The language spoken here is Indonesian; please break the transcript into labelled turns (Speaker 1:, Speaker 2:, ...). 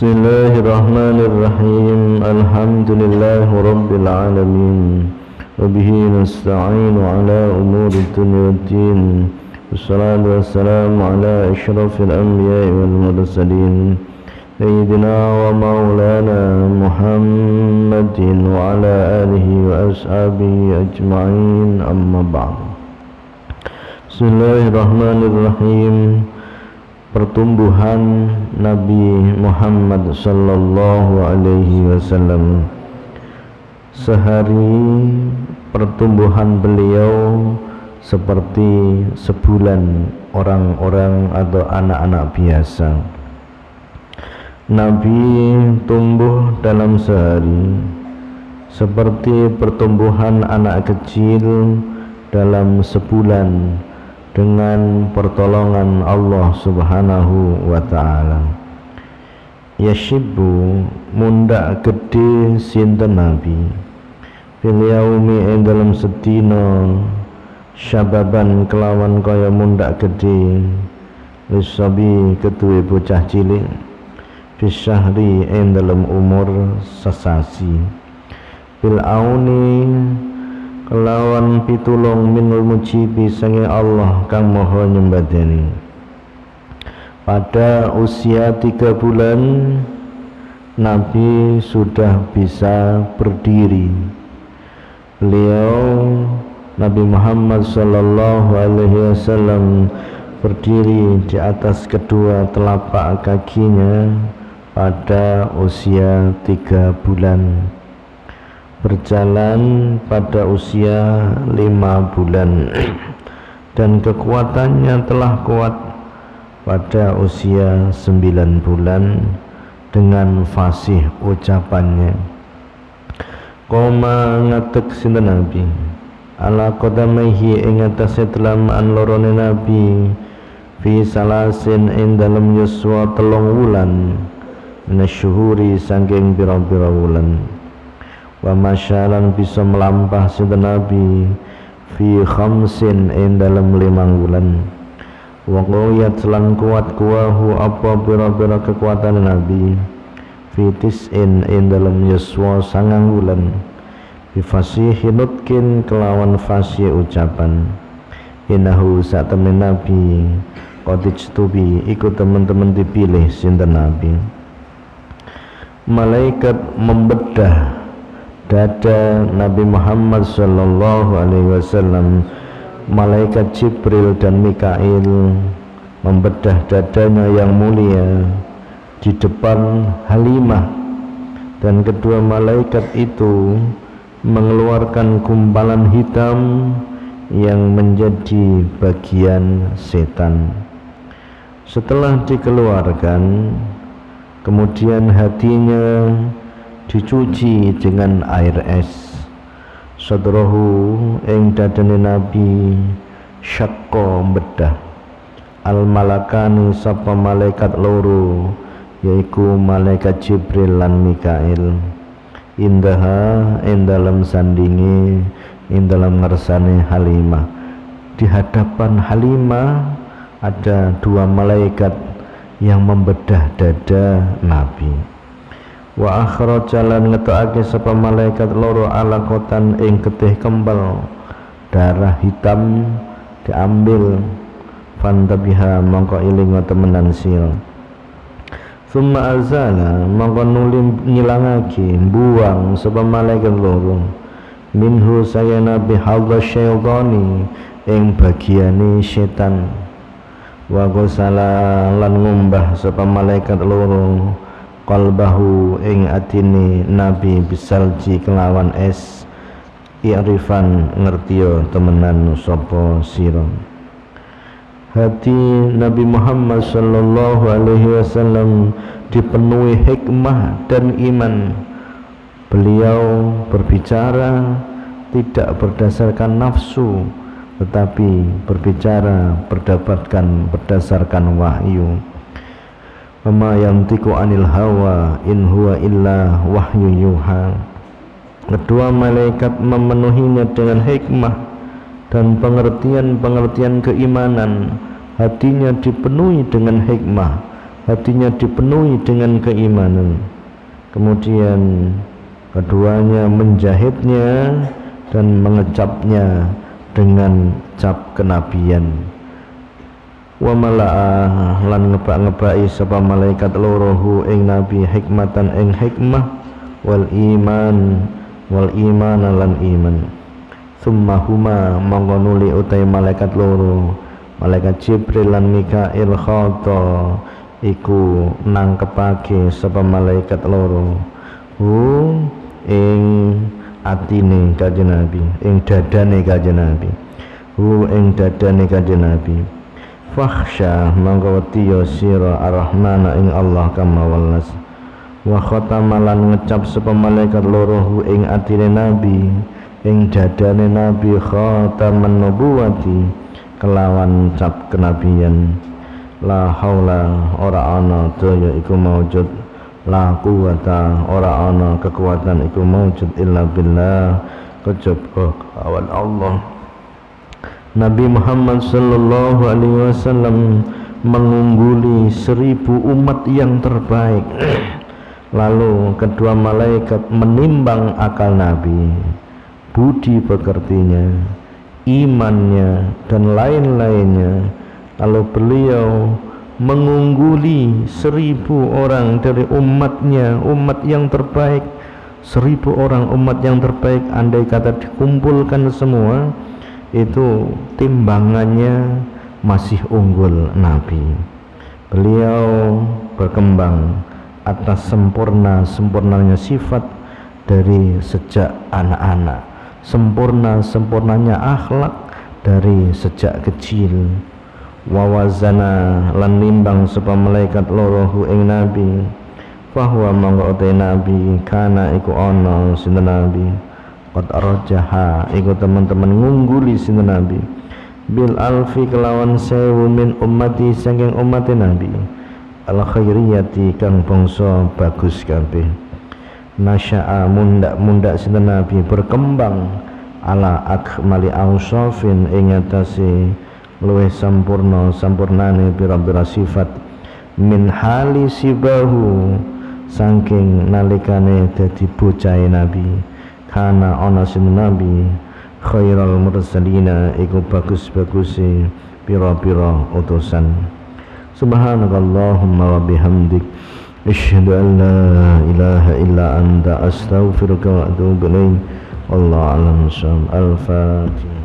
Speaker 1: بسم الله الرحمن الرحيم الحمد لله رب العالمين وبه نستعين على أمور الدنيا والدين والصلاة والسلام على أشرف الأنبياء والمرسلين سيدنا ومولانا محمد وعلى آله وأصحابه أجمعين أما بعد بسم الله الرحمن الرحيم pertumbuhan Nabi Muhammad sallallahu alaihi wasallam. Sehari pertumbuhan beliau seperti sebulan orang-orang atau anak-anak biasa. Nabi tumbuh dalam sehari seperti pertumbuhan anak kecil dalam sebulan dengan pertolongan Allah Subhanahu wa taala. Yashibu munda gede sinten Nabi. Fil yaumi ing sedina syababan kelawan kaya munda gede lisabi ketuwe bocah cilik fisyahri ing dalam umur sesasi bil auni kelawan pitulung minul mujibi sange Allah kang moho nyembadani. Pada usia tiga bulan Nabi sudah bisa berdiri. Beliau Nabi Muhammad Sallallahu Alaihi Wasallam berdiri di atas kedua telapak kakinya pada usia tiga bulan berjalan pada usia lima bulan. Dan kekuatannya telah kuat pada usia sembilan bulan dengan fasih ucapannya. Koma ngatek sinten nabi? Ala qadamaihi ing atase telamaan lorone nabi fi salasin ing dalem yuswa telung wulan minasyuhuri sangking pira-pira wulan wa masyalan bisa melampah sinten Nabi fi khamsin ing dalam limang bulan. Wa quyat lan kuat kuahu apa pira-pira kekuatan Nabi fi tis'in ing dalam yuswa sangang bulan. Bi fasihi nutkin kelawan fasih ucapan. Innahu temen Nabi qadij tubi ikut teman-teman dipilih sinten Nabi. Malaikat membedah dada Nabi Muhammad sallallahu alaihi wasallam malaikat Jibril dan Mikail membedah dadanya yang mulia di depan Halimah. Dan kedua malaikat itu mengeluarkan gumpalan hitam yang menjadi bagian setan. Setelah dikeluarkan kemudian hatinya dicuci dengan air es. Sadrahu ing dadane nabi syakko bedah al malakani sapa malaikat loro yaiku malaikat Jibril lan Mikail. Indaha ing dalam sandingi ing dalam ngersane Halimah. Di hadapan Halimah ada dua malaikat yang membedah dada Nabi wa akhraja lan ngetokake sapa malaikat loro alakotan ing getih kembal. Darah hitam diambil. Fantabiha mongko iling temenan sil. Summa azala mongko nuli ngilangake buang sapa malaikat loro. Minhu saya nabi hadza syaitani ing bagiane setan. Wa gosala lan ngumbah sapa malaikat loro qalbahu ing atine nabi bisalji kelawan es i'rifan ngertiyo temenan sapa sira. Hati Nabi Muhammad sallallahu alaihi wasallam dipenuhi hikmah dan iman. Beliau berbicara tidak berdasarkan nafsu tetapi berbicara berdapatkan berdasarkan wahyu Wama yantiku anil hawa in huwa illa wahyu yuha. Kedua malaikat memenuhinya dengan hikmah dan pengertian-pengertian keimanan. Hatinya dipenuhi dengan hikmah hatinya dipenuhi dengan keimanan. Kemudian keduanya menjahitnya dan mengecapnya dengan cap kenabian wa mala'ah lan ngebak-ngebaki sapa malaikat lorohu ing nabi hikmatan ing hikmah wal iman wal iman lan iman. Summa huma mangko utai malaikat loro malaikat Jibril lan Mikail khata iku nangkepake sapa malaikat loro hu ing atine kanjeng Nabi ing dadane kanjeng Nabi hu ing dadane kanjeng Nabi fakhsha mangga wedi ya sira arrahmana ing Allah kama walas wa khatamalan ngecap sapa malaikat ing atine nabi ing dadane nabi khataman nubuwati kelawan cap kenabian. La haula ora ana daya iku maujud la quwata ora ana kekuatan iku maujud illa billah. Kejaba awan Allah Nabi Muhammad Sallallahu Alaihi Wasallam mengungguli seribu umat yang terbaik. Lalu kedua malaikat menimbang akal Nabi, budi pekertinya, imannya dan lain-lainnya. Lalu beliau mengungguli seribu orang dari umatnya, umat yang terbaik. Seribu orang umat yang terbaik, andai kata dikumpulkan semua, itu timbangannya masih unggul Nabi. Beliau berkembang atas sempurna sempurnanya sifat dari sejak anak-anak. Sempurna sempurnanya akhlak dari sejak kecil. Wawazana lan nimbang sapa malaikat lorohu ing nabi. Bahwa mangko nabi kana iku ana sinten nabi Qad arjaha iku teman-teman ngungguli sinten Nabi. Bil alfi kelawan sewu min ummati saking umat Nabi. Al khairiyati kang bangsa bagus kabeh. Nasya'a mundak-mundak sinten Nabi berkembang ala akmali ausafin ing atase luwih sampurna sampurnane pira-pira sifat. Min hali sibahu saking nalikane dadi bocah Nabi kana ana sin nabi khairal mursalina iku bagus-baguse pira-pira utusan. Subhanakallahumma wa bihamdik asyhadu an la ilaha illa anta astaghfiruka wa atubu ilaik Allah alam al-fatihah